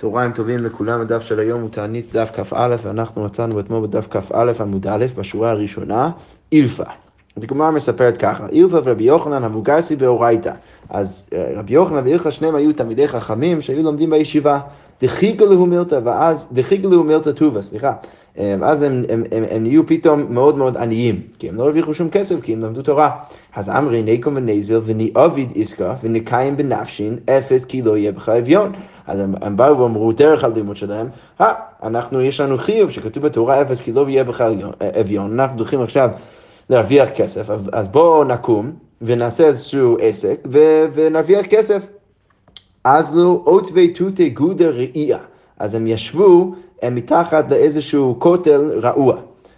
צהריים טובים לכולם, הדף של היום הוא תענית דף כ"א, ואנחנו מצאנו אתמול בדף כ"א עמוד א', בשורה הראשונה, אילפה. אז הגמרא מספרת ככה, אילפה ורבי יוחנן אבוגרסי באורייתא. אז אה, רבי יוחנן ואילפה שניהם היו תלמידי חכמים שהיו לומדים בישיבה. דחיגלו מילתא ואז, דחיגלו מילתא טובה, סליחה. אה, ואז הם, הם, הם, הם נהיו פתאום מאוד מאוד עניים, כי הם לא הרוויחו שום כסף, כי הם למדו תורה. אז אמרי נקום ונזל וניאביד עסקה ונקיים בנפשין אפס כי לא יהיה בך אביון. אז הם, הם באו ואמרו דרך הלימוד שלהם, אה, אנחנו, יש לנו חיוב שכתוב בתורה אפס כי לא יהיה בך אביון, אנחנו דוחים עכשיו להרוויח כסף, אז בואו נקום ונעשה איזשהו עסק ו- ונרוויח כסף. אז לא עוטבי תותי גודה ראייה. אז הם ישבו הם מתחת לאיזשהו כותל רעוע.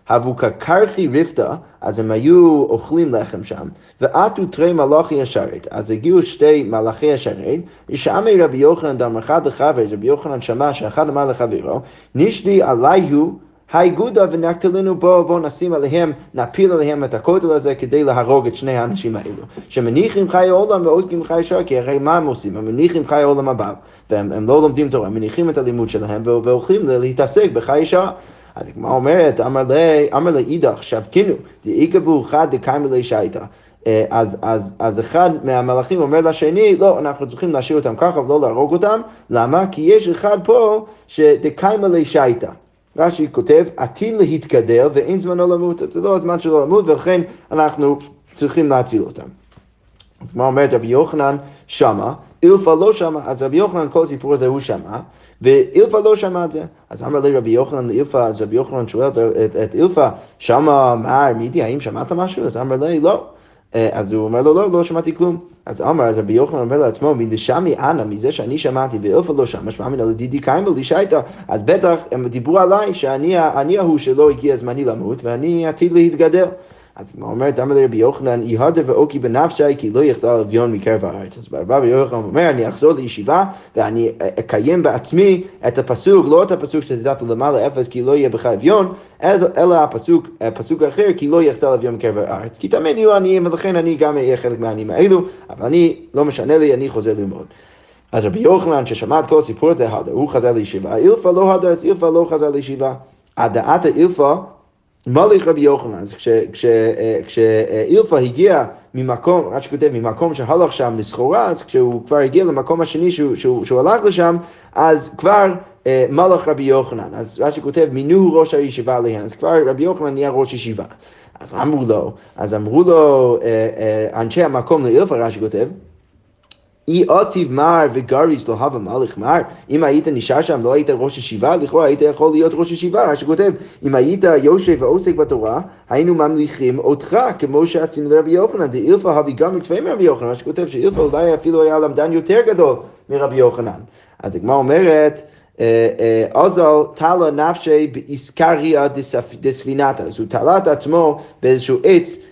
הבו כקרחי ריפתא, אז הם היו אוכלים לחם שם, ועטו תרי מלאכי השרת. אז הגיעו שתי מלאכי השרת, ושמי רבי יוחנן דמר לחבר, רבי יוחנן שמע שאחד אמר לחברו, נשדי עליהו היי גודה ונקטלנו בו, בואו נשים עליהם, נפיל עליהם את הכותל הזה כדי להרוג את שני האנשים האלו. שמניחים חיי עולם ועוסקים חיי שעה, כי הרי מה הם עושים? הם מניחים חיי עולם הבא, והם לא לומדים תורה, הם מניחים את הלימוד שלהם והולכים להתעסק בחיי שעה. אז הגמרא אומרת, אמר לאידך, שבקינו, דאיגבו חד דקיימא לי שייטה. אה, אז, אז, אז אחד מהמלאכים אומר לשני, לא, אנחנו צריכים להשאיר אותם ככה ולא להרוג אותם, למה? כי יש אחד פה שדקיימא לי שייטה. רש"י כותב, עתיד להתגדל ואין זמנו למות, זה לא הזמן שלו למות ולכן אנחנו צריכים להציל אותם. אז מה אומרת רבי יוחנן שמה, אילפה לא שמע, אז רבי יוחנן כל הסיפור הזה הוא שמע, ואילפה לא שמע את זה. אז אמר לי רבי יוחנן לאילפה, אז רבי יוחנן שואל את, אילפה, שמה מר מידי, האם שמעת משהו? אז אמר לי, לא. אה, אז הוא אומר לו, לא, לא שמעתי כלום. אז אמר, אז רבי יוחנן אומר לעצמו, מלשמי אנא, מזה שאני שמעתי ואיפה לא שמע, שמע מן הלדידי קיימה לי שהייתה, אז בטח הם דיברו עליי שאני ההוא שלא הגיע זמני למות ואני עתיד להתגדל. אז היא אומרת, אמר לרבי יוחנן, יהדר ואוקי בנפשי כי לא יחדל אביון מקרב הארץ. אז רבי יוחנן אומר, אני אחזור לישיבה ואני אקיים בעצמי את הפסוק, לא את הפסוק שתדעת למעלה אפס כי לא יהיה בך אביון, אלא הפסוק, הפסוק האחר, כי לא יחדל אביון מקרב הארץ. כי תמיד יהיו עניים ולכן אני גם אהיה חלק מהעניים האלו, אבל אני, לא משנה לי, אני חוזר ללמוד. אז רבי יוחנן ששמע את כל הסיפור הזה, הוא חזר לישיבה, אילפה לא הדר, אילפה לא חזר לישיבה. הדעת האילפה מליך רבי יוחנן, אז כשאילפה הגיע ממקום, רק שכותב, ממקום שהלך שם לסחורה, אז כשהוא כבר הגיע למקום השני שהוא, שהוא, שהוא הלך לשם, אז כבר אה, מלך רבי יוחנן. אז רש"י כותב, מינו ראש הישיבה עליהן, אז כבר רבי יוחנן נהיה ראש ישיבה. אז אמרו לו, אז אמרו לו אה, אה, אנשי המקום לאילפה, רש"י כותב, אי עתיב מר וגריס לא הווה מלך מר, אם היית נשאר שם לא היית ראש ישיבה, לכאורה היית יכול להיות ראש ישיבה, שכותב, אם היית יושב ועוסק בתורה, היינו ממליכים אותך, כמו שעשינו לרבי יוחנן, דאילפה הביא גם מקצועי מרבי יוחנן, שכותב שאילפה אולי אפילו היה למדן יותר גדול מרבי יוחנן. אז הגמרא אומרת, אוזל תלה נפשי באיסקריה דספינתה, אז הוא תלה את עצמו באיזשהו עץ אה, אה,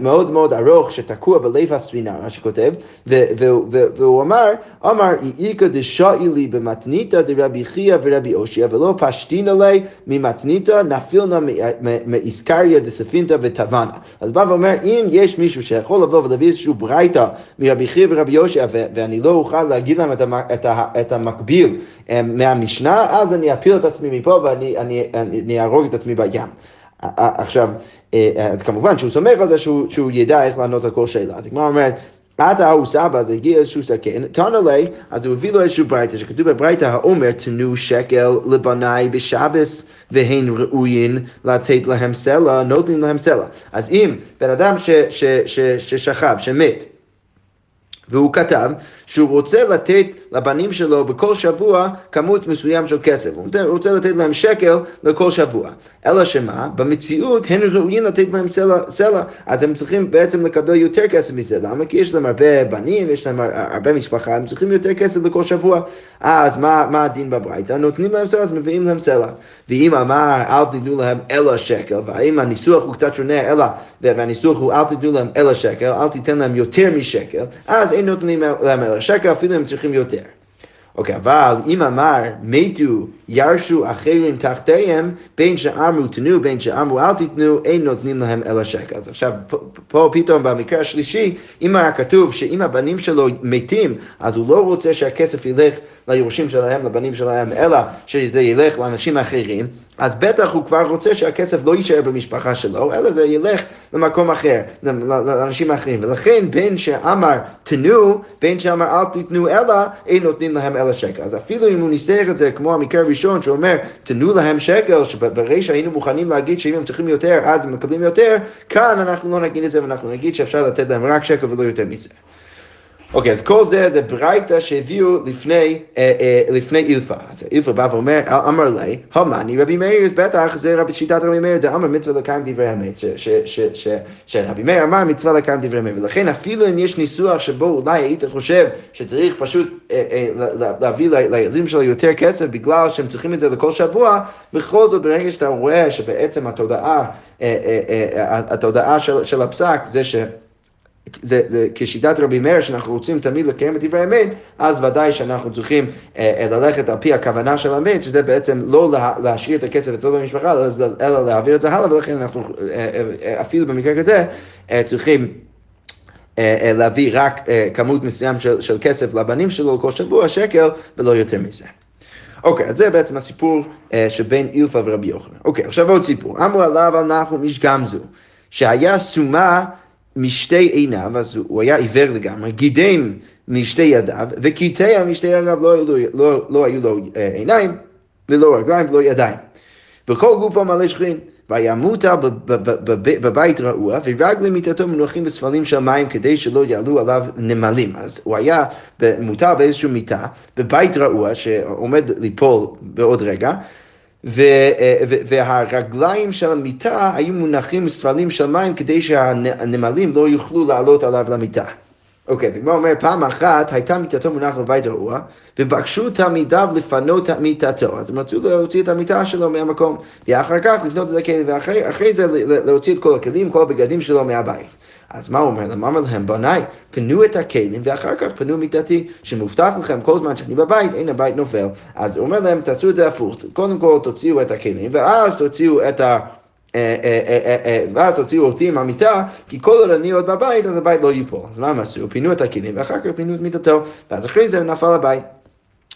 מאוד מאוד ארוך שתקוע בלב הספינה, מה שכותב, והוא אמר, אמר איכא דשאי לי במתניתא דרבי חייא ורבי אושיע ולא פשטינא לי ממתניתא נפילנא מאיסקריה דספינתא וטבנה. אז בא ואומר, אם יש מישהו שיכול לבוא ולהביא איזשהו ברייתא מרבי חייא ורבי אושיע ואני לא אוכל להגיד להם את המקביל אה, מהמשנה, אז אני אפיל את עצמי מפה ואני אהרוג את עצמי בים. עכשיו, אז כמובן שהוא סומך על זה שהוא, שהוא ידע איך לענות על כל שאלה. אז הגמרא אומרת, עתה הוא סבא, אז הגיע איזשהו סכן, תנא לי, אז הוא הביא לו איזשהו ברייתא, שכתוב בברייתא האומר, תנו שקל לבניי בשבס והן ראויין לתת להם סלע, נותנים להם סלע. אז אם בן אדם ששכב, שמת, והוא כתב שהוא רוצה לתת לבנים שלו בכל שבוע כמות מסוים של כסף. הוא רוצה לתת להם שקל לכל שבוע. אלא שמה? במציאות הם ראויים לתת להם סלע, סלע, אז הם צריכים בעצם לקבל יותר כסף מזה. למה? כי יש להם הרבה בנים, יש להם הרבה משפחה, הם צריכים יותר כסף לכל שבוע. אז מה, מה הדין בברייתא? נותנים להם סלע, אז מביאים להם סלע. ואם אמר אל תיתנו להם אלא שקל, והאם הניסוח הוא קצת שונה, אלא, והניסוח הוא אל תיתנו להם אלא שקל, אל תיתן להם יותר משקל, אז אין נותנים להם אלא שקל, אפילו הם צריכים יותר. אוקיי, אבל אם אמר מתו ירשו אחרים תחתיהם, בין שאמרו תנו, בין שאמרו אל תיתנו, אין נותנים להם אלא שקל. אז עכשיו, פה, פה פתאום במקרה השלישי, אם היה כתוב שאם הבנים שלו מתים, אז הוא לא רוצה שהכסף ילך ליורשים שלהם, לבנים שלהם, אלא שזה ילך לאנשים אחרים, אז בטח הוא כבר רוצה שהכסף לא יישאר במשפחה שלו, אלא זה ילך למקום אחר, לאנשים אחרים. ולכן בין שאמר תנו, בין שאמר אל תיתנו אלא, אין נותנים להם אלא שקל. אז אפילו אם הוא ניסח את זה כמו המקרה הראשון שאומר תנו להם שקל, שבריש היינו מוכנים להגיד שאם הם צריכים יותר אז הם מקבלים יותר, כאן אנחנו לא נגיד את זה ואנחנו נגיד שאפשר לתת להם רק שקל ולא יותר מזה. אוקיי, אז כל זה זה ברייתא שהביאו לפני, אה, אה, לפני אילפא. אז אילפא בא ואומר, אמר לי, המאני רבי מאיר, בטח זה רבי שיטת רבי מאיר, דאמר מצווה לקיים דברי אמת, שרבי מאיר אמר מצווה לקיים דברי אמת, ולכן אפילו אם יש ניסוח שבו אולי היית חושב שצריך פשוט אה, אה, להביא לילדים שלו יותר כסף בגלל שהם צריכים את זה לכל שבוע, בכל זאת ברגע שאתה רואה שבעצם התודעה, אה, אה, אה, התודעה של, של הפסק זה ש... זה, זה כשיטת רבי מאיר שאנחנו רוצים תמיד לקיים את דברי האמת, אז ודאי שאנחנו צריכים אה, אה, ללכת על פי הכוונה של האמת, שזה בעצם לא לה, להשאיר את הכסף אצלו במשפחה, אלא, אלא להעביר את זה הלאה, ולכן אנחנו אה, אה, אה אפילו במקרה כזה אה, צריכים אה, אה, להביא רק אה, כמות מסוים של, של כסף לבנים שלו כל שבוע, שקל, ולא יותר מזה. אוקיי, אז זה בעצם הסיפור אה, שבין אילפא ורבי יוחנן. אוקיי, עכשיו עוד סיפור. אמרו עליו על נחום איש גמזו, שהיה סומה משתי עיניו, אז הוא היה עיוור לגמרי, גידם משתי ידיו, וקיטע משתי ידיו לא, לא, לא, לא היו לו אה, עיניים, ולא רגליים ולא ידיים. וכל גופו מלא שכין. וימותה בבית רעוע, ורגלי מיטתו מנוחים בספלים של מים כדי שלא יעלו עליו נמלים. אז הוא היה מוטל באיזושהי מיטה, בבית רעוע שעומד ליפול בעוד רגע, והרגליים של המיטה היו מונחים בספלים של מים כדי שהנמלים לא יוכלו לעלות עליו למיטה. אוקיי, אז הגמרא אומר, פעם אחת הייתה מיטתו מונחת בבית רעוע, ובקשו תלמידיו לפנות את מיטתו. אז הם רצו להוציא את המיטה שלו מהמקום, ואחר כך לפנות את הכלים, ואחרי זה להוציא את כל הכלים, כל הבגדים שלו מהבית. אז מה הוא אומר להם? אמר להם, בניי, פנו את הכלים ואחר כך פנו מיטתי, שמובטח לכם כל זמן שאני בבית, אין הבית נופל. אז הוא אומר להם, תעשו את זה הפוך, קודם כל תוציאו את הכלים, ואז תוציאו את ה... אה, אה, אה, ואז הוציאו אותי עם המיטה, כי כל עוד אני עוד בבית, אז הבית לא ייפול. אז מה הם עשו? פינו את הכלים, ואחר כך פינו את מיטתו, ואז אחרי זה נפל הבית.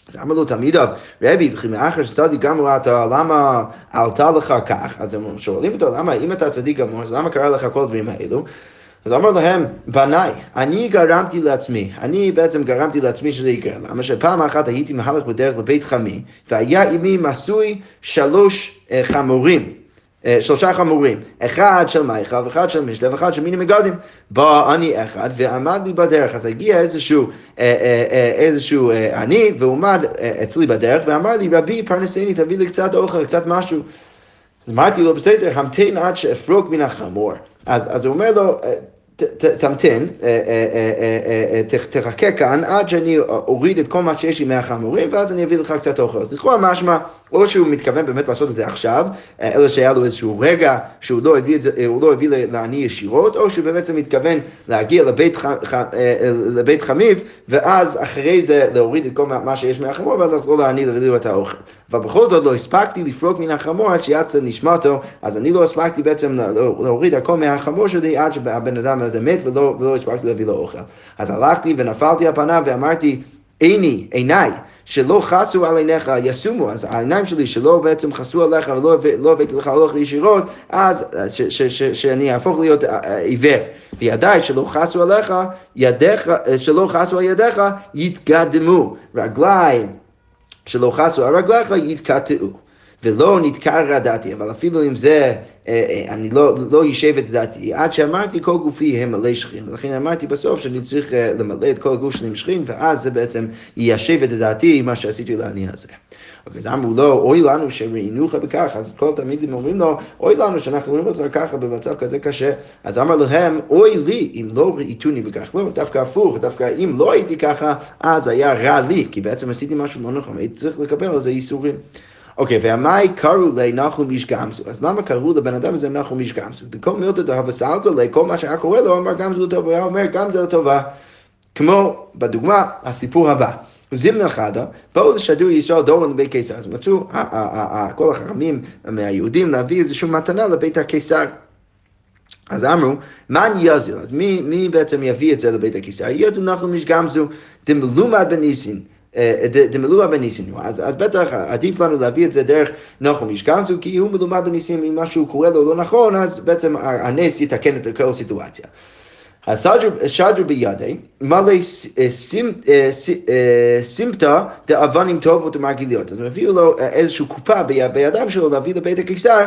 אז אמר לו תלמידיו, רבי, וכי מאחר שצדיק גמור אתה, למה עלתה לך כך? אז הם שואלים אותו, למה, אם אתה צדיק גמור, אז למה קרה לך כל הדברים האלו? אז אמר להם, בניי, אני גרמתי לעצמי, אני בעצם גרמתי לעצמי שזה יקרה. למה שפעם אחת הייתי מהלך בדרך לבית חמי, והיה עימי מסוי שלוש uh, חמורים. Uh, שלושה חמורים, אחד של מיכל ואחד של משתה ואחד של מיני מגדים. בא אני אחד ועמד לי בדרך, אז הגיע איזשהו, uh, איזשהו אני ועומד uh, אצלי בדרך ואמר לי רבי פרנסני תביא לי קצת אוכל, קצת משהו. אמרתי לו בסדר, המתן עד שאפרוק מן החמור. אז, אז הוא אומר לו, תמתין, אה, אה, אה, תחכה כאן עד שאני אוריד את כל מה שיש לי מהחמורים ואז אני אביא לך קצת אוכל. אז לכאורה משמע, או שהוא מתכוון באמת לעשות את זה עכשיו, אלא שהיה לו איזשהו רגע שהוא לא הביא, זה, לא הביא לעני ישירות, או שהוא באמת מתכוון להגיע לבית, ח, ח, לבית חמיב, ואז אחרי זה להוריד את כל מה שיש מהחמור, ואז לחזור לעני להביא לו את האוכל. אבל בכל זאת לא הספקתי לפרוק מן החמור עד שיצא נשמתו, אז אני לא הספקתי בעצם להוריד הכל מהחמור שלי עד שהבן אדם הזה מת ולא, ולא הספקתי להביא לו אוכל. אז הלכתי ונפלתי על פניו ואמרתי, עיני, עיניי, שלא חסו על עיניך יסומו, אז העיניים שלי שלא בעצם חסו עליך ולא לא הבאתי לך הולך ישירות, אז ש, ש, ש, שאני אהפוך להיות אה, אה, עיוור. וידיי שלא חסו עליך, ידיך, אה, שלא חסו על ידיך, יתקדמו. רגליים שלא חסו על רגליך, יתקטעו. ולא נתקרא דעתי, אבל אפילו אם זה, אה, אה, אני לא, לא יישב את דעתי, עד שאמרתי כל גופי הם מלא שכין, ולכן אמרתי בסוף שאני צריך אה, למלא את כל הגוף שלי עם שכין, ואז זה בעצם יישב את דעתי, מה שעשיתי לעני הזה. אז אמרו לו, אוי לנו שראינוך בכך, אז כל התלמידים אומרים לו, אוי לנו שאנחנו רואים אותך ככה במצב כזה קשה. אז אמר להם, אוי לי אם לא ראיתוני בכך. לא, דווקא הפוך, דווקא אם לא הייתי ככה, אז היה רע לי, כי בעצם עשיתי משהו לא נכון, הייתי צריך לקבל על זה ייסורים. אוקיי, ועמי קראו לנחום איש גמזו. אז למה קראו לבן אדם הזה נחום איש גמזו? במקום מילתא דהבה סלקולי, כל מה שהיה קורה לו, אמר גמזו לטובה, הוא אומר גמזו לטובה. כמו בדוגמה, הסיפור הבא. זימנה חדה, באו לשדור ישראל דורון לבית קיסר. אז מצאו כל החכמים מהיהודים להביא איזושהי מתנה לבית הקיסר. אז אמרו, מן יזיל, אז מי, מי בעצם יביא את זה לבית הקיסר? יזיל נחום איש גמזו, דמלומד בניסין. דמלואה בניסינו. אז, בטח עדיף לנו להביא את זה דרך נחום ישכמצו, כי הוא מלומד בניסים, אם משהו קורה לו לא נכון, אז בעצם הנס יתקן את כל הסיטואציה. השדרו בידי, מלא סימפטה דאבנים טובות ומרגיליות. אז הביאו לו איזושהי קופה בידיים שלו להביא לבית הקיסר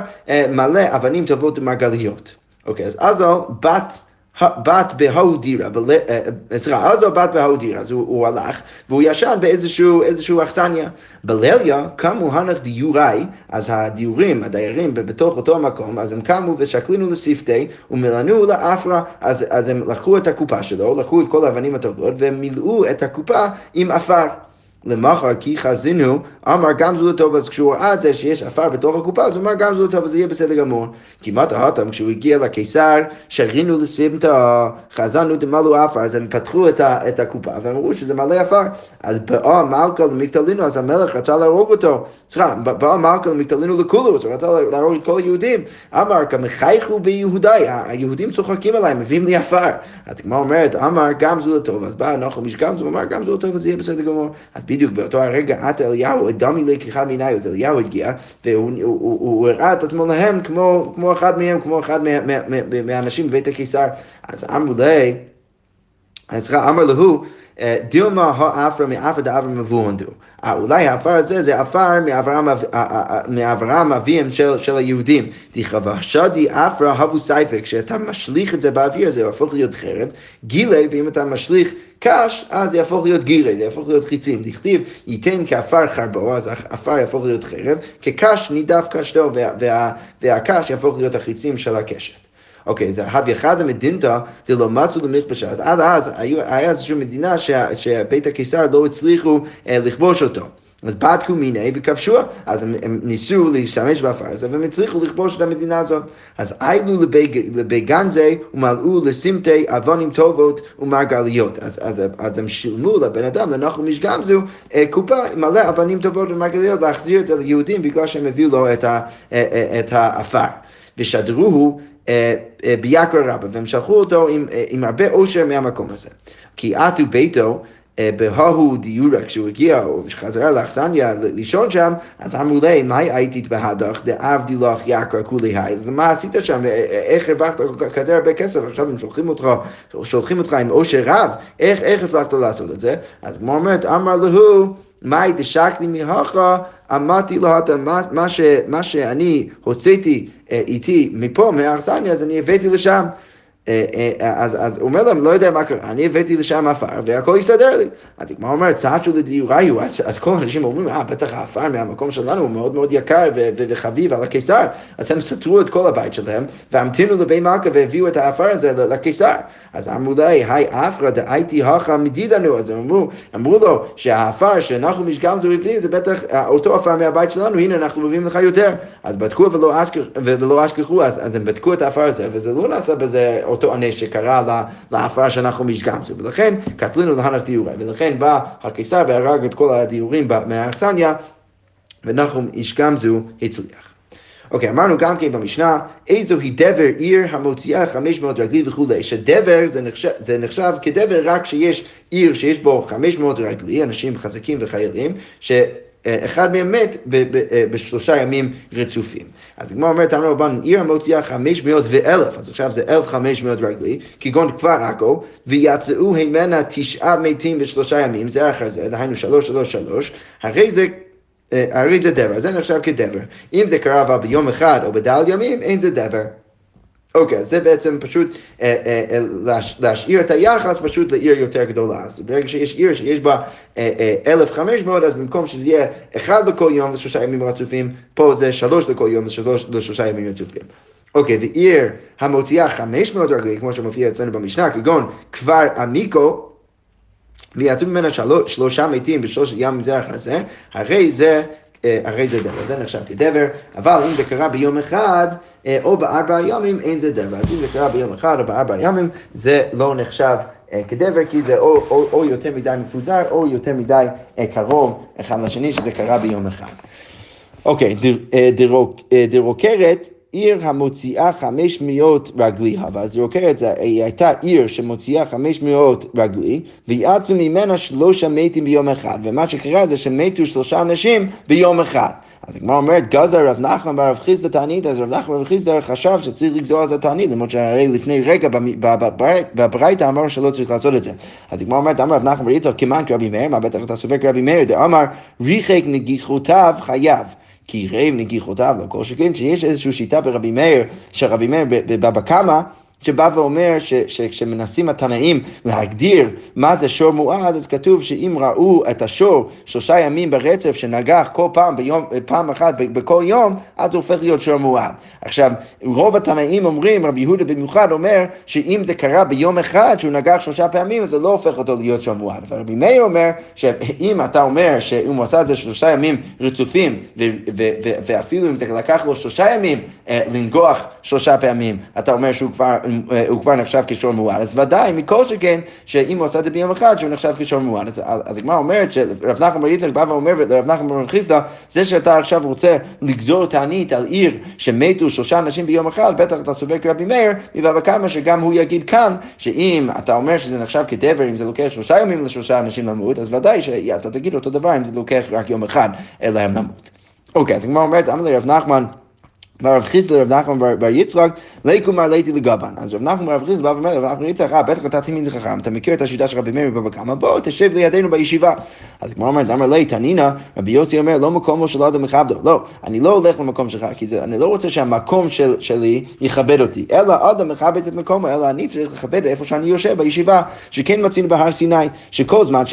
מלא אבנים טובות ומרגליות. אוקיי, אז עזל בת... בת בהוא דירה, סליחה, אז הוא בת בהוא דירה, אז הוא, הוא הלך והוא ישן באיזשהו אכסניה. בליליה קמו הנך דיורי, אז הדיורים, הדיירים בתוך אותו המקום, אז הם קמו ושקלינו לשפתי ומלאנו לאפרה, אז, אז הם לקחו את הקופה שלו, לקחו את כל האבנים הטובות ומילאו את הקופה עם עפר. למחר כי חזינו, אמר גם זו לטוב, אז כשהוא ראה את זה שיש עפר בתוך הקופה, אז הוא אמר גם זו לטוב, אז זה יהיה בסדר גמור. כמעט ההתם, כשהוא הגיע לקיסר, שרינו לסמטה, חזנו דמלו עפר, אז הם פתחו את, ה, את הקופה, והם אמרו שזה מלא עפר. אז באה מלכה למקטלינו, אז המלך רצה להרוג אותו. סליחה, באה מלכה למקטלינו לכולו, הוא רצה להרוג את כל היהודים. אמר, כמחייכו ביהודי, היהודים צוחקים עליי, מביאים לי עפר. אז כמו אומרת, אמר גם זו לטוב, אז בא נחום איש גם זו, אמר גם זו לטוב, אז יהיה בסדר גמור. אז בדיוק באותו הרגע עט אליהו, דמי לקיחה מעיניי, אז אליהו הגיע, והוא הראה את עצמו להם כמו, כמו אחד מהם, כמו אחד מהאנשים בבית הקיסר. אז אמרו לי, סליחה, אמר להו, דילמה האפרה מאפרה דאפרה מבוהנדו. אולי העפר הזה זה עפר מאברהם אביהם של, היהודים. דכבשדי אפרה הבו סייפה, כשאתה משליך את זה באוויר זה יהפוך להיות חרב, גילי, ואם אתה משליך קש, אז זה יהפוך להיות גירי, זה יהפוך להיות חיצים. דכתיב, ייתן כעפר חרבו, אז העפר יהפוך להיות חרב, כקש נידף קשתו, והקש יהפוך להיות החיצים של הקשת. אוקיי, זה הויא חדא מדינתא דלא מצו למיכבשה. אז עד אז היה איזושהי מדינה שבית הקיסר לא הצליחו אה, לכבוש אותו. אז בדקו מיניה וכבשוה, אז הם, הם ניסו להשתמש באפר הזה והם הצליחו לכבוש את המדינה הזאת. אז איילו לבי גנזי ומלאו לסמטי אבונים טובות ומרגליות. אז, אז, אז הם שילמו לבן אדם, לנחום איש גמזו, אה, קופה מלא אבנים טובות ומרגליות להחזיר את זה ליהודים בגלל שהם הביאו לו את, אה, את האפר. ושדרוהו ביעקר רבא, והם שלחו אותו עם, אה, עם הרבה עושר מהמקום הזה. כי עטו ביתו בהוא דיורה, כשהוא הגיע, או חזרה לאכסניה לישון שם, אז אמרו לי, מה הייתית בהדך, דאבדי לך יקר כולי היי, ומה עשית שם, ואיך הרווחת כזה הרבה כסף, עכשיו הם שולחים אותך, שולחים אותך עם עושר רב, איך, איך הצלחת לעשות את זה? אז כמו אומרת, אמר להו, מאי דשקתי מהכה, אמרתי לו, מה, מה שאני הוצאתי אה, איתי מפה, מהאכסניה, אז אני הבאתי לשם. אה, אה, אז, אז הוא אומר להם, לא יודע מה קרה, אני הבאתי לשם עפר והכל הסתדר לי. אז הגמרא אומרת, צעצ'ו לדיוריו, אז, אז כל האנשים אומרים, אה, בטח העפר מהמקום שלנו הוא מאוד מאוד יקר ו- ו- וחביב על הקיסר. אז הם סתרו את כל הבית שלהם, והמתינו לבי מלכה והביאו את העפר הזה לקיסר. אז אמרו לה, היי עפרא דאייתי הכה מדידנו, אז הם אמרו, אמרו לו שהעפר שאנחנו משגם זו הביא, זה בטח אותו עפר מהבית שלנו, הנה אנחנו מביאים לך יותר. אז בדקו ולא אשכחו, אז, אז הם בדקו את העפר הזה, וזה לא נעשה בזה אותו ענה שקרה לעפר שאנחנו משגמצו. ולכן כתבנו להנח דיורי, ולכן בא הקיסר והרג את כל הדיורים מהאכסניה, ונחום אישגמזו הצליח. אוקיי, okay, אמרנו גם כן במשנה, איזו היא דבר עיר המוציאה 500 רגלי וכולי, שדבר זה נחשב, זה נחשב כדבר רק שיש עיר שיש בו 500 רגלי, אנשים חזקים וחיילים, ש... אחד מהם מת אה, בשלושה ימים רצופים. אז הגמרא אומרת, אמרנו רבן, עיר המוציאה חמש מאות ואלף, אז עכשיו זה אלף חמש מאות רגלי, כגון כפר עכו, ויצאו ממנה תשעה מתים בשלושה ימים, זה אחר זה, דהיינו שלוש, שלוש, שלוש, הרי זה... אה, הרי זה דבר, זה נחשב כדבר. אם זה קרה אבל ביום אחד או בדל ימים, אין זה דבר. אוקיי, okay, זה בעצם פשוט אה, אה, אה, להש, להשאיר את היחס פשוט לעיר יותר גדולה. אז ברגע שיש עיר שיש בה אה, אה, 1,500, אז במקום שזה יהיה אחד לכל יום לשלושה ימים רצופים, פה זה שלוש לכל יום לשלוש, לשלושה ימים רצופים. אוקיי, okay, ועיר המוציאה 500 רגלי, כמו שמופיע אצלנו במשנה, כגון כפר עמיקו, ויצאו ממנה שלוש, שלושה מתים בשלושת ימים זה אחרי זה, הרי זה הרי זה דבר, זה נחשב כדבר, אבל אם זה קרה ביום אחד אה, או בארבע ימים, אין זה דבר. אז אם זה קרה ביום אחד או בארבע ימים, זה לא נחשב אה, כדבר, כי זה או, או, או יותר מדי מפוזר, או יותר מדי קרוב אחד לשני, שזה קרה ביום אחד. אוקיי, דרוקרת, עיר המוציאה חמש מאות רגלי, עוקר את זה, היא הייתה עיר שמוציאה חמש מאות רגלי, ויעצו ממנה שלושה מתים ביום אחד, ומה שקרה זה שמתו שלושה אנשים ביום אחד. אז הגמרא אומרת, גזר רב נחמן ברב חיסדא תענית, אז רב נחמן ברב חיסדא חשב שצריך לגזור על זה תענית, למרות שהרי לפני רגע בברייתא אמרנו שלא צריך לעשות את זה. אז הגמרא אומרת, אמר רב נחמן בר יצחק כמאן כרבי מאיר, מה בטח אתה סובר כרבי מאיר, דאמר ריחק נגיחותיו חייב. כי רעב נגיחותיו, לא כל שכן שיש איזושהי שיטה ברבי מאיר, שרבי מאיר בבבא קמא, שבא ואומר שכשמנסים התנאים להגדיר מה זה שור מועד, אז כתוב שאם ראו את השור שלושה ימים ברצף שנגח כל פעם, ביום, פעם אחת בכל יום, אז הוא הופך להיות שור מועד. עכשיו, רוב התנאים אומרים, רבי יהודה במיוחד אומר, שאם זה קרה ביום אחד שהוא נגח שלושה פעמים, אז זה לא הופך אותו להיות שור מועד. אבל רבי מאיר אומר, שאם אתה אומר שאם הוא עשה את זה שלושה ימים רצופים, ואפילו אם זה לקח לו שלושה ימים אה, לנגוח שלושה פעמים, אתה אומר שהוא כבר... הוא כבר נחשב כשור מועד, אז ודאי, מכל שכן, שאם הוא עשה את זה ביום אחד, שהוא נחשב כשור מועד. אז הגמרא אומרת שרב נחמן בר יצחק בא ואומר לרב נחמן בר חיסדא, זה שאתה עכשיו רוצה לגזור תענית על עיר שמתו שלושה אנשים ביום אחד, בטח אתה סובר כרבי מאיר, מבבא קמא שגם הוא יגיד כאן, שאם אתה אומר שזה נחשב כדבר, אם זה לוקח שלושה ימים לשלושה אנשים למות, אז ודאי שאתה תגיד אותו דבר אם זה לוקח רק יום אחד להם למות. אוקיי, אז הגמרא אומרת, אמר לי רב נחמן, ברב חיסדא לרב נחמן בר יצחק, ליקום מר ליתי לגבן. אז רב נחמן ברב חיסדא בא ואומר לרב נחמן בר יצחק, אה, בטח אתה תמיד חכם, אתה מכיר את השיטה של רבי מאיר בבא קמא, בוא תשב לידינו בישיבה. אז כמו אומרת, אמר לי, תנינא, רבי יוסי אומר, לא מקומו של אדם מכבדו. לא, אני לא הולך למקום שלך, כי אני לא רוצה שהמקום של, שלי יכבד אותי, אלא אדם מכבד את מקומו, אלא אני צריך לכבד איפה שאני יושב בישיבה, שכן מצינו בהר סיני, שכל זמן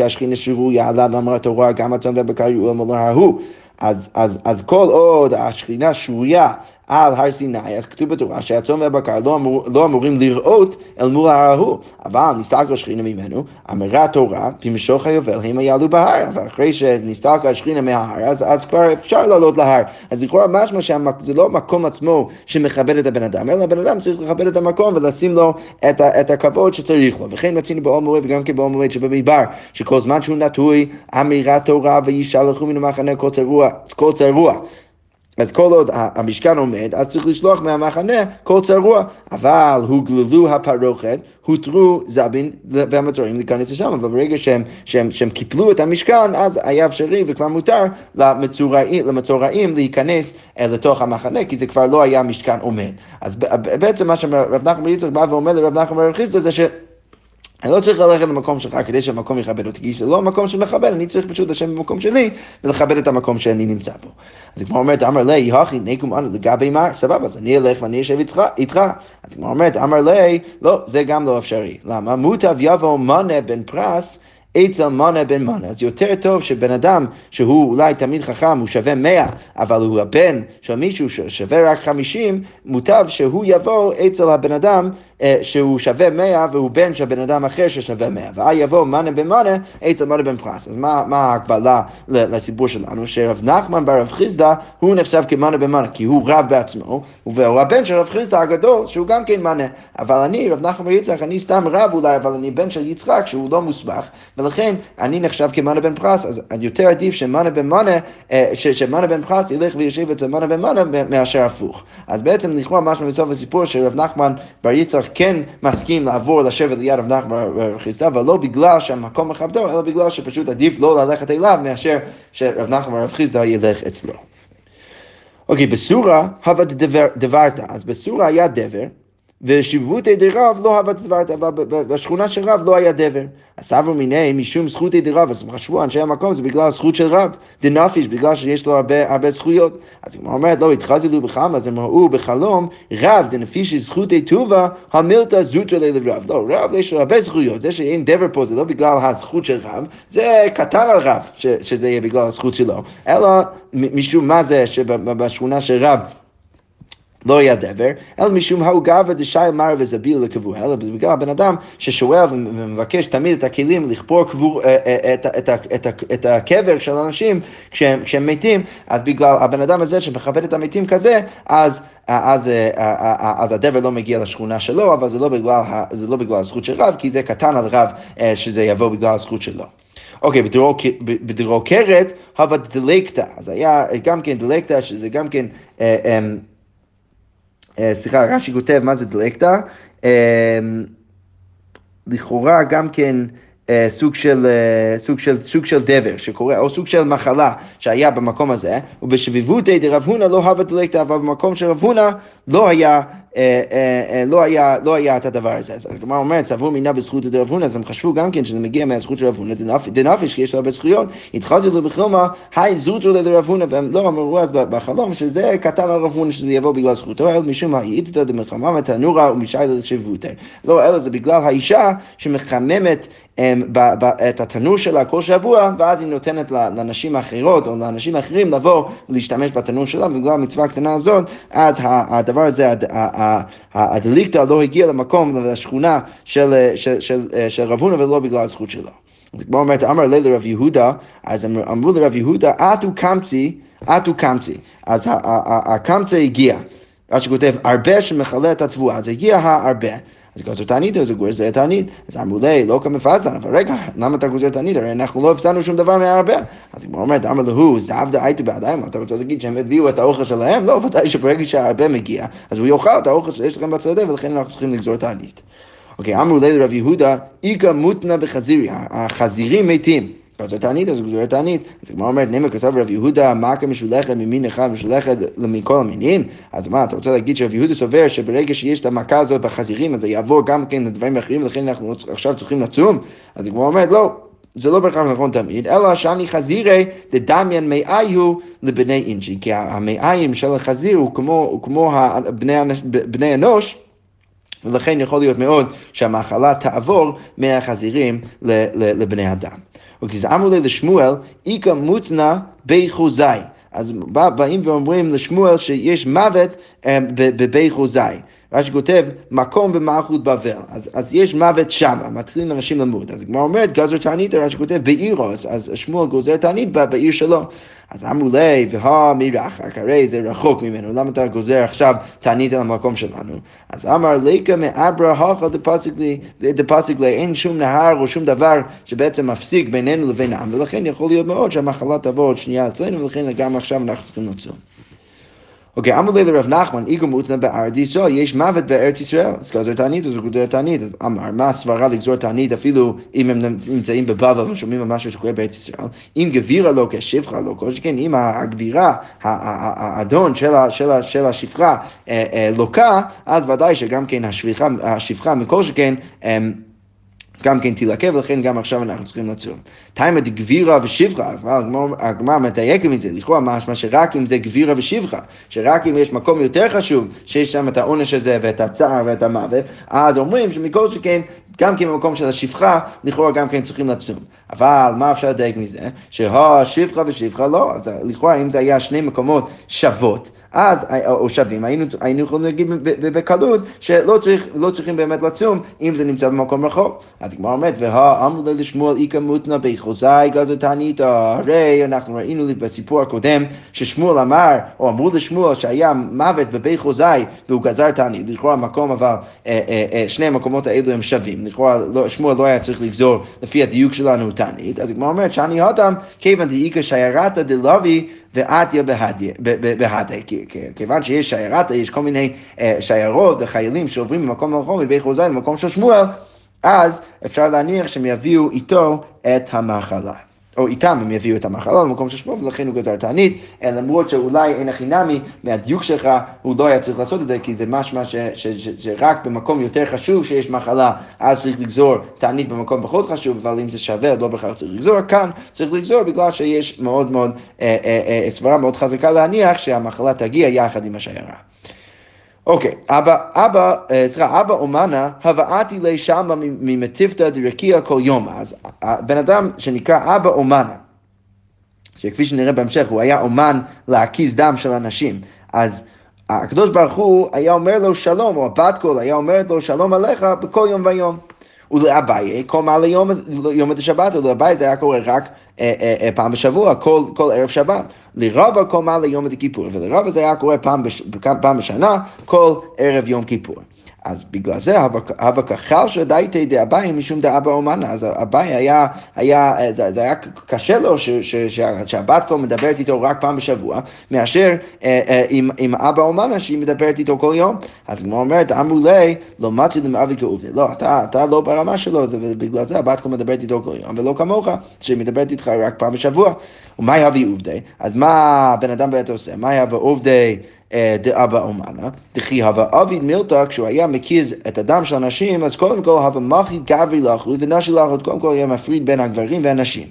על ההוא. אז, אז, אז כל עוד השכינה שרויה על הר סיני, אז כתוב בתורה שהצאן והבקר לא, אמור, לא אמורים לראות אל מול ההר ההוא, אבל נסתלקו השכינה ממנו, אמרה התורה, במשוך היובל הם יעלו בהר, ואחרי שנסתלקה השכינה מההר, אז, אז כבר אפשר לעלות להר. אז לכאורה משמע שזה לא המקום עצמו שמכבד את הבן אדם, אלא הבן אדם צריך לכבד את המקום ולשים לו את, את הכבוד שצריך לו. וכן מצינו באור מועד וגם כן באור מועד שבמדבר, שכל זמן שהוא נטוי, אמירת תורה וישלחו מן המחנה כל צרוע. אז כל עוד המשכן עומד, אז צריך לשלוח מהמחנה כל צרוע. אבל הוגללו הפרוכת, הותרו זבין והמטורים להיכנס לשם, אבל ברגע שהם, שהם, שהם קיפלו את המשכן, אז היה אפשרי וכבר מותר למצורעים, למצורעים להיכנס אה, לתוך המחנה, כי זה כבר לא היה משכן עומד. אז בעצם מה שרב נחמן יצחק בא ואומר לרב נחמן בר זה ש... אני לא צריך ללכת למקום שלך כדי שהמקום יכבד אותי, כי זה לא המקום שמכבד, אני צריך פשוט לשבת במקום שלי ולכבד את המקום שאני נמצא בו. אז כמו אומרת, אמר לי, הכי נקום אנו לגבי מר, סבבה, אז אני אלך ואני אשב איתך. אז כמו אומרת, אמר לי, לא, זה גם לא אפשרי. למה? מוטב יבוא מנה בן פרס אצל מנה בן מנה. אז יותר טוב שבן אדם שהוא אולי תמיד חכם, הוא שווה מאה, אבל הוא הבן של מישהו ששווה רק חמישים, מוטב שהוא יבוא אצל הבן אדם שהוא שווה מאה והוא בן של בן אדם אחר ששווה מאה. ואז יבוא מנה בן מנה אצל מנה בן פרס. אז מה, מה ההקבלה לסיפור שלנו? שרב נחמן ברב חיסדא הוא נחשב כמנה בן מנה, כי הוא רב בעצמו, והוא הבן של רב חיסדא הגדול, שהוא גם כן מנה. אבל אני, רב נחמן יצחק, אני סתם רב אולי, אבל אני בן של יצחק שהוא לא מוסמך, ולכן אני נחשב כמנה בן פרס, אז יותר עדיף שמנה בן מנה, אה, שמנה בן פרס ילך וישיב אצל מנה בן מנה מאשר הפוך. אז בעצם לכאורה משהו בסוף הסיפור שרב נחמן בר יצחק כן מסכים לעבור לשבת ליד רב נחמן חיסדא, אבל לא בגלל שהמקום מכבדו, אלא בגלל שפשוט עדיף לא ללכת אליו מאשר שרב נחמן בר חיסדא ילך אצלו. אוקיי, בסורה הווה דברתא, אז בסורה היה דבר. ושיבותי דרב לא הווה דברת, בשכונה של רב לא היה דבר. אז סברו מיני משום זכותי דרב, אז הם חשבו אנשי המקום, זה בגלל הזכות של רב, דנפיש, בגלל שיש לו הרבה, הרבה זכויות. אז היא אומרת, לא, התחזלו בחמה, אז הם ראו בחלום, רב דנפיש זכותי טובה, המילתא זוטר לרב. לא, רב יש לו הרבה זכויות, זה שאין דבר פה זה לא בגלל הזכות של רב, זה קטן על רב, ש, שזה יהיה בגלל הזכות שלו, אלא משום מה זה שבשכונה של רב לא היה דבר, אלא משום ההוא גבר דשאי מר וזביל לקבור, אלא בגלל הבן אדם ששואל ומבקש תמיד את הכלים לכפור קבור, אה, אה, את, את, את, את, את הקבר של אנשים כשהם, כשהם מתים, אז בגלל הבן אדם הזה שמכבד את המתים כזה, אז, אז, אז, אז הדבר לא מגיע לשכונה שלו, אבל זה לא בגלל, זה לא בגלל הזכות של רב, כי זה קטן על רב אה, שזה יבוא בגלל הזכות שלו. אוקיי, בדרוקרת הווה דלקתא, אז היה גם כן דלקתא, שזה גם כן... אה, סליחה, רש"י כותב מה זה דלקתא. אה, לכאורה גם כן אה, סוג של, סוג, של, סוג של דבר שקורה, או סוג של מחלה שהיה במקום הזה, ובשביבותי דרב הונא לא הווה דלקתא, אבל במקום של רב הונא לא היה אה, אה, אה, לא היה, לא היה את הדבר הזה. אז הגמרא אומרת, צברו מינה בזכות דרב הונא, אז הם חשבו גם כן שזה מגיע מהזכות של רב הונא, דנפש, יש לו הרבה זכויות, התחלתי לו בחלומה, היי זוטרו לדרב הונא, והם לא אמרו אז בחלום שזה קטן על רב הונא שזה יבוא בגלל זכותו, אלא משום האיתתא דמלחמה ותנורה ומשיילה לשבותי. לא, אלא זה בגלל האישה שמחממת את התנור שלה כל שבוע, ואז היא נותנת לנשים האחרות או לאנשים האחרים לבוא ולהשתמש בתנור שלה, בגלל המצווה הקטנה הזאת, אז הדבר הזה, הדליקטה לא הגיע למקום, לשכונה של, של, של, של רב הונא ולא בגלל הזכות שלו. כמו אומרת, אמר לי לרב יהודה, אז אמרו לרב יהודה, אטו קמצי, אטו קמצי. אז הקמצי הגיע. רש"י כותב, הרבה שמכלה את התבואה, אז הגיע הרבה. אז גוזר תענית, אז הוא גוזר תענית. אז אמרו לי, לא כמפסדן, אבל רגע, למה אתה גוזר תענית? הרי אנחנו לא הפסדנו שום דבר מהרבה. אז הוא אומר, אמר להו, זבדה הייתו בידיים, אתה רוצה להגיד שהם הביאו את האוכל שלהם? לא, ודאי שברגע שהרבה מגיע, אז הוא יאכל את האוכל שיש לכם בצדה, ולכן אנחנו צריכים לגזור תענית. אוקיי, אמרו לי לרב יהודה, איכא מותנה בחזירי, החזירים מתים. אז זה תענית, אז זה תענית. אז הגמרא אומרת, נאמר כתב רב יהודה, מכה משולכת ממין אחד משולכת מכל המינים? אז מה, אתה רוצה להגיד שרב יהודה סובר שברגע שיש את המכה הזאת בחזירים, אז זה יעבור גם כן לדברים אחרים, ולכן אנחנו עכשיו צריכים לצום? אז הגמרא אומרת, לא. זה לא בהכרח נכון תמיד, אלא שאני חזירי דדמיין מאיהו לבני אינשי, כי המאיים של החזיר הוא כמו, הוא כמו בני, בני אנוש, ולכן יכול להיות מאוד שהמחלה תעבור מהחזירים לבני אדם. וכזעמו לי לשמואל, איכא מותנה בחוזי. אז באים ואומרים לשמואל שיש מוות אה, בבי חוזי. רש"י כותב, מקום במלכות בבל, אז, אז יש מוות שם, מתחילים אנשים למות. אז הגמרא אומרת, גזר תענית, רש"י כותב, בעירו, אז, שמואל גוזר תענית בעיר שלו. אז אמרו לי, והא מרחק, הרי זה רחוק ממנו, למה אתה גוזר עכשיו תענית על המקום שלנו? אז אמר ליקה מאברה הכה דפסיק לי, אין שום נהר או שום דבר שבעצם מפסיק בינינו לבין העם, ולכן יכול להיות מאוד שהמחלה תבוא עוד שנייה אצלנו, ולכן גם עכשיו אנחנו צריכים לצום. אוקיי, אמרו לי לרב נחמן, איגו מותנה בארץ ישראל, יש מוות בארץ ישראל. אז גזר תענית, אז גוזר תענית. אמר, מה הסברה לגזור תענית אפילו אם הם נמצאים בבבל ושומעים על משהו שקורה בארץ ישראל? אם גבירה לא כשפחה לא, כל שכן אם הגבירה, האדון של השפחה אה, אה, לוקה, אז ודאי שגם כן השפחה מכל שכן גם כן תילקה, ולכן גם עכשיו אנחנו צריכים לצום. תימא דגבירה ושבחה, הגמרא מדייק עם זה, לכאורה משמע שרק אם זה גבירה ושבחה, שרק אם יש מקום יותר חשוב, שיש שם את העונש הזה ואת הצער ואת המוות, אז אומרים שמכל שכן, גם כן במקום של השפחה, לכאורה גם כן צריכים לצום. אבל מה אפשר לדייק מזה? שהשפחה ושפחה לא, אז לכאורה אם זה היה שני מקומות שוות, אז, או שווים, היינו, היינו יכולים להגיד בקלות שלא צריך, לא צריכים באמת לצום אם זה נמצא במקום רחוק. אז הגמרא אומרת, והאמרו לי לשמואל איכא מותנא בחוזי גדול תענית, הרי אנחנו ראינו בסיפור הקודם ששמואל אמר, או אמרו לשמואל שהיה מוות בבי חוזי והוא גזר תענית, לכאורה המקום אבל, אה, אה, אה, שני המקומות האלו הם שווים, לכאורה לא, שמואל לא היה צריך לגזור לפי הדיוק שלנו תענית, אז הגמרא אומרת שאני הודם כיוון דאיכא שיירתא דלוי ועטיה בהדה, כיוון שיש שיירתה, יש כל מיני אה, שיירות וחיילים שעוברים ממקום למקום, מבית חוזי למקום של שמואל, אז אפשר להניח שהם יביאו איתו את המחלה. או איתם הם יביאו את המחלה למקום של שמואל, ולכן הוא גזר תענית, למרות שאולי אין הכי נמי מהדיוק שלך, הוא לא היה צריך לעשות את זה, כי זה משמע שרק במקום יותר חשוב שיש מחלה, אז צריך לגזור תענית במקום פחות חשוב, אבל אם זה שווה, לא בכלל צריך לגזור, כאן צריך לגזור בגלל שיש מאוד מאוד, אה, אה, אה, סברה מאוד חזקה להניח שהמחלה תגיע יחד עם השיירה. אוקיי, אבא, אבא, אה, סליחה, אבא אומנה, הבאתי לי שמה ממטיבתא דרקיע כל יום. אז בן אדם שנקרא אבא אומנה, שכפי שנראה בהמשך, הוא היה אומן להקיז דם של אנשים. אז הקדוש ברוך הוא היה אומר לו שלום, או הבת קול היה אומרת לו שלום עליך בכל יום ויום. ולאביי כל מעלה יום, יום את השבת, ולאביי זה היה קורה רק אה, אה, אה, פעם בשבוע, כל, כל ערב שבת. לרבא כל מעלי יום הכיפור, ולרבא זה היה קורה פעם, בש, פעם בשנה, כל ערב יום כיפור. אז בגלל זה הוה קא חלשא דעתיה דאביי משום דאבא אומנה, אז אביי היה, היה, זה היה קשה לו ש, ש, ש, שהבת קול מדברת איתו רק פעם בשבוע, מאשר אה, אה, עם, עם אבא אומנה שהיא מדברת איתו כל יום. אז כמו אומרת, אמרו ליה, לא מצית למעבד כעובדיה. לא, אתה, אתה לא ברמה שלו, ובגלל זה הבת קול מדברת איתו כל יום, ולא כמוך, שהיא מדברת איתך רק פעם בשבוע. ומה יביא עובדי? אז מה הבן אדם באמת עושה? מה יביא עובדי? אה, דאבא אומנה, דכי הווה אביד מילתא, כשהוא היה מקיז את הדם של הנשים, אז קודם כל הווה מחי גברי לחוי ונשי לחוי, קודם כל היה מפריד בין הגברים והנשים.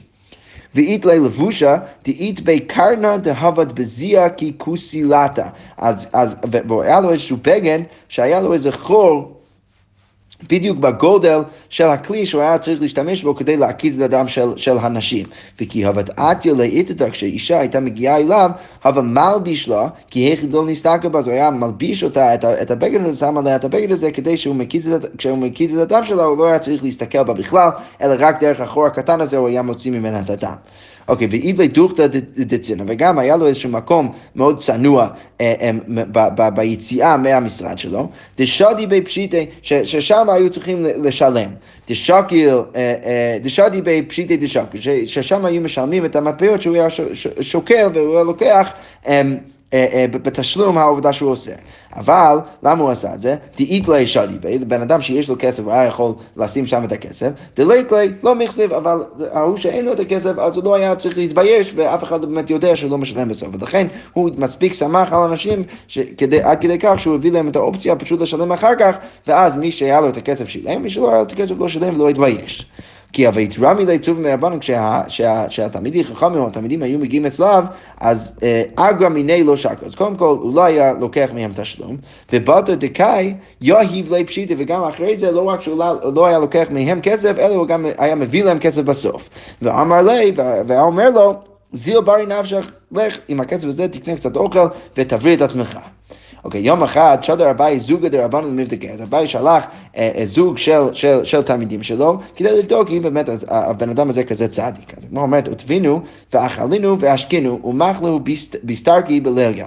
ואית לי לבושה, דאית בי קרנה דהבת בזיה כי כוסילתה. אז, אז, והיה לו איזשהו בגן, שהיה לו איזה חור בדיוק בגודל של הכלי שהוא היה צריך להשתמש בו כדי להקיז את הדם של, של הנשים. וכי הבדעתיה לאיתתא כשאישה הייתה מגיעה אליו, הווה מלביש לה, כי היכד לא נסתכל בה, אז הוא היה מלביש אותה, את, את הבגד הזה, שם עליה את הבגד הזה, כדי שהוא מקיז את, כשהוא מקיז את הדם שלה, הוא לא היה צריך להסתכל בה בכלל, אלא רק דרך החור הקטן הזה הוא היה מוציא ממנה את הדם. אוקיי, ואידלי דוכתא דצינא, וגם היה לו איזשהו מקום מאוד צנוע אה, אה, ביציאה מהמשרד שלו, דשדי בי פשיטי, ששם היו צריכים לשלם. דשקיל, אה, דשדי בי פשיטי דשקיל, ששם היו משלמים את המטבעות שהוא היה שוקל והוא היה לוקח אה, בתשלום העובדה שהוא עושה. אבל, למה הוא עשה את זה? דאית לי שדי בי, בן אדם שיש לו כסף, הוא היה יכול לשים שם את הכסף, דלית לי, לא מחזיב, אבל ההוא שאין לו את הכסף, אז הוא לא היה צריך להתבייש, ואף אחד לא באמת יודע שהוא לא משלם בסוף. ולכן הוא מספיק שמח על אנשים, שכדי, עד כדי כך שהוא הביא להם את האופציה פשוט לשלם אחר כך, ואז מי שהיה לו את הכסף שילם, מי שלא היה לו את הכסף לא שילם ולא התבייש. כי הוויתרא מילי טוב מרבנן, כשהתלמידים חכמים או התלמידים היו מגיעים אצלו, אז אה, אגרא מיני לא שקו. אז קודם כל, הוא לא היה לוקח מהם תשלום, ובאתו דקאי יאהיב לי פשיטה, וגם אחרי זה, לא רק שהוא לא, לא היה לוקח מהם כסף, אלא הוא גם היה מביא להם כסף בסוף. ואמר לי, ואומר לו, זיל ברי נפשך, לך עם הכסף הזה, תקנה קצת אוכל ותבריא את עצמך. אוקיי, יום אחד שדר אביי זוגא דרבנן למבדקי, אז אביי שלח אה, אה, זוג של, תלמידים שלו, כדי לבדוק אם באמת הבן אדם הזה כזה צדיק. אז כמו אומרת, ותבינו ואכלינו והשקינו ומחלו בסטרקי בליליה.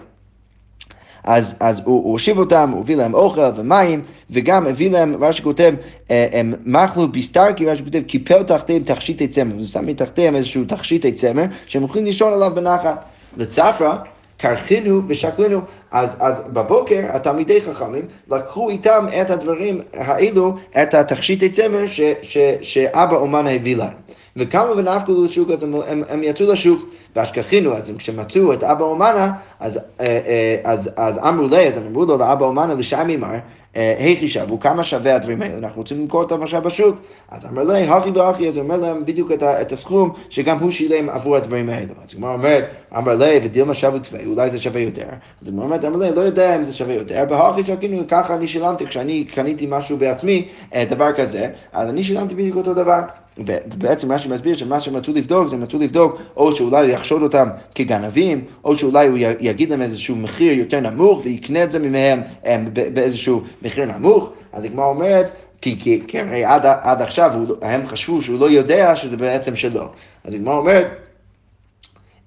אז, אז הוא, הוא הושיב אותם, הוא הביא להם אוכל ומים, וגם הביא להם, מה שכותב, אה, הם מחלו בסטרקי, מה שכותב, קיפל תחתיהם תכשיטי צמר, הוא שם מתחתיהם איזשהו תכשיטי צמר, שהם יכולים לישון עליו בנחת. לצפרא, קרחינו ושקלינו, אז, אז בבוקר התלמידי חכמים לקחו איתם את הדברים האלו, את התכשיטי צמר ש, ש, שאבא אומן הביא להם. וכמה ונפקו לשוק, אז הם, הם, הם יצאו לשוק, והשכחינו, אז כשמצאו את אבא אומנה, אז, אה, אה, אז, אז אמרו לי, אז אמרו לו לאבא אומנה לשמי מר, היכי שבו, כמה שווה הדברים האלה, אנחנו רוצים למכור אותם עכשיו בשוק. אז אמר לי, הכי והכי, אז הוא אומר להם בדיוק את, הסכום שגם הוא שילם עבור הדברים האלה. אז הוא אומר, אמר לי, ודילמה שווה תווי, אולי זה שווה יותר. אז הוא אומר, אמר לי, לא יודע אם זה שווה יותר, בהכי שכאילו ככה אני שילמתי, כשאני קניתי משהו בעצמי, אה, דבר כזה, אז אני שילמתי בדיוק אותו דבר. ובעצם מה שמסביר שמה שהם רצו לבדוק זה הם רצו לבדוק או שאולי הוא יחשוד אותם כגנבים או שאולי הוא יגיד להם איזשהו מחיר יותר נמוך ויקנה את זה ממהם אה, באיזשהו מחיר נמוך אז הגמרא אומרת כי, כי, הרי עד, עד עכשיו הוא, לא, הם חשבו שהוא לא יודע שזה בעצם שלו. אז הגמרא אומרת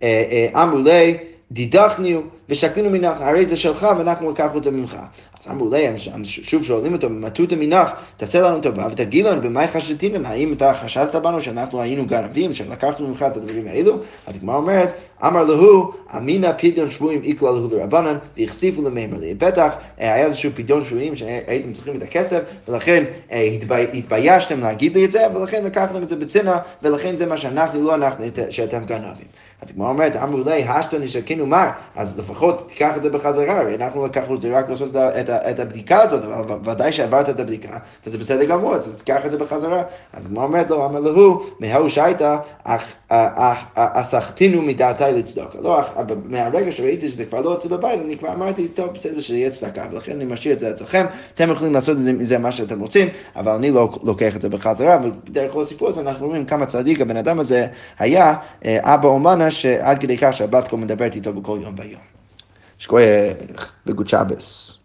אה, אה, אמרו לי דידכנו ושקלינו מנך, הרי זה שלך ואנחנו לקחנו אותו ממך. אז אמרו להם, שוב שואלים אותו, מטותא מנך, תעשה לנו טובה ותגיד לנו במה חשדתינו, האם אתה חשדת בנו שאנחנו היינו גנבים, שלקחנו ממך את הדברים האלו? אז הגמרא אומרת, אמר להו, אמינא פדיון שבויים איקלה להו לרבנן, והחשיפו למימר לי. בטח אה, היה איזשהו פדיון שבויים שהייתם צריכים את הכסף, ולכן אה, התביישתם להגיד לי את זה, ולכן לקחתם את זה בצנע, ולכן זה מה שאנחנו, לא אנחנו, שאתם גנבים. הגמרא אומרת, אמרו לי, השתא נשקינו מר, אז לפחות תיקח את זה בחזרה, הרי אנחנו לקחנו את זה רק לעשות את, את הבדיקה הזאת, אבל ודאי שעברת את הבדיקה, וזה בסדר גמור, אז תיקח את זה בחזרה. אז הגמרא אומרת לו, אמר להו, מההוא שהייתה, אסחתינו מדעתי לצדוקה. לא, מהרגע שראיתי שזה כבר לא אצלי בבית, אני כבר אמרתי, טוב, בסדר שיהיה צדקה, ולכן אני משאיר את זה אצלכם, אתם יכולים לעשות את זה מה שאתם רוצים, אבל אני לא לוקח את זה בחזרה, ובדרך כלל הסיפור הזה אנחנו רואים כמה צדיק הבן אדם הזה היה, אה, אבא אומנה, שעד כדי כך שהבת כה מדברת איתו בכל יום ויום. שכוייך וגוד שבס.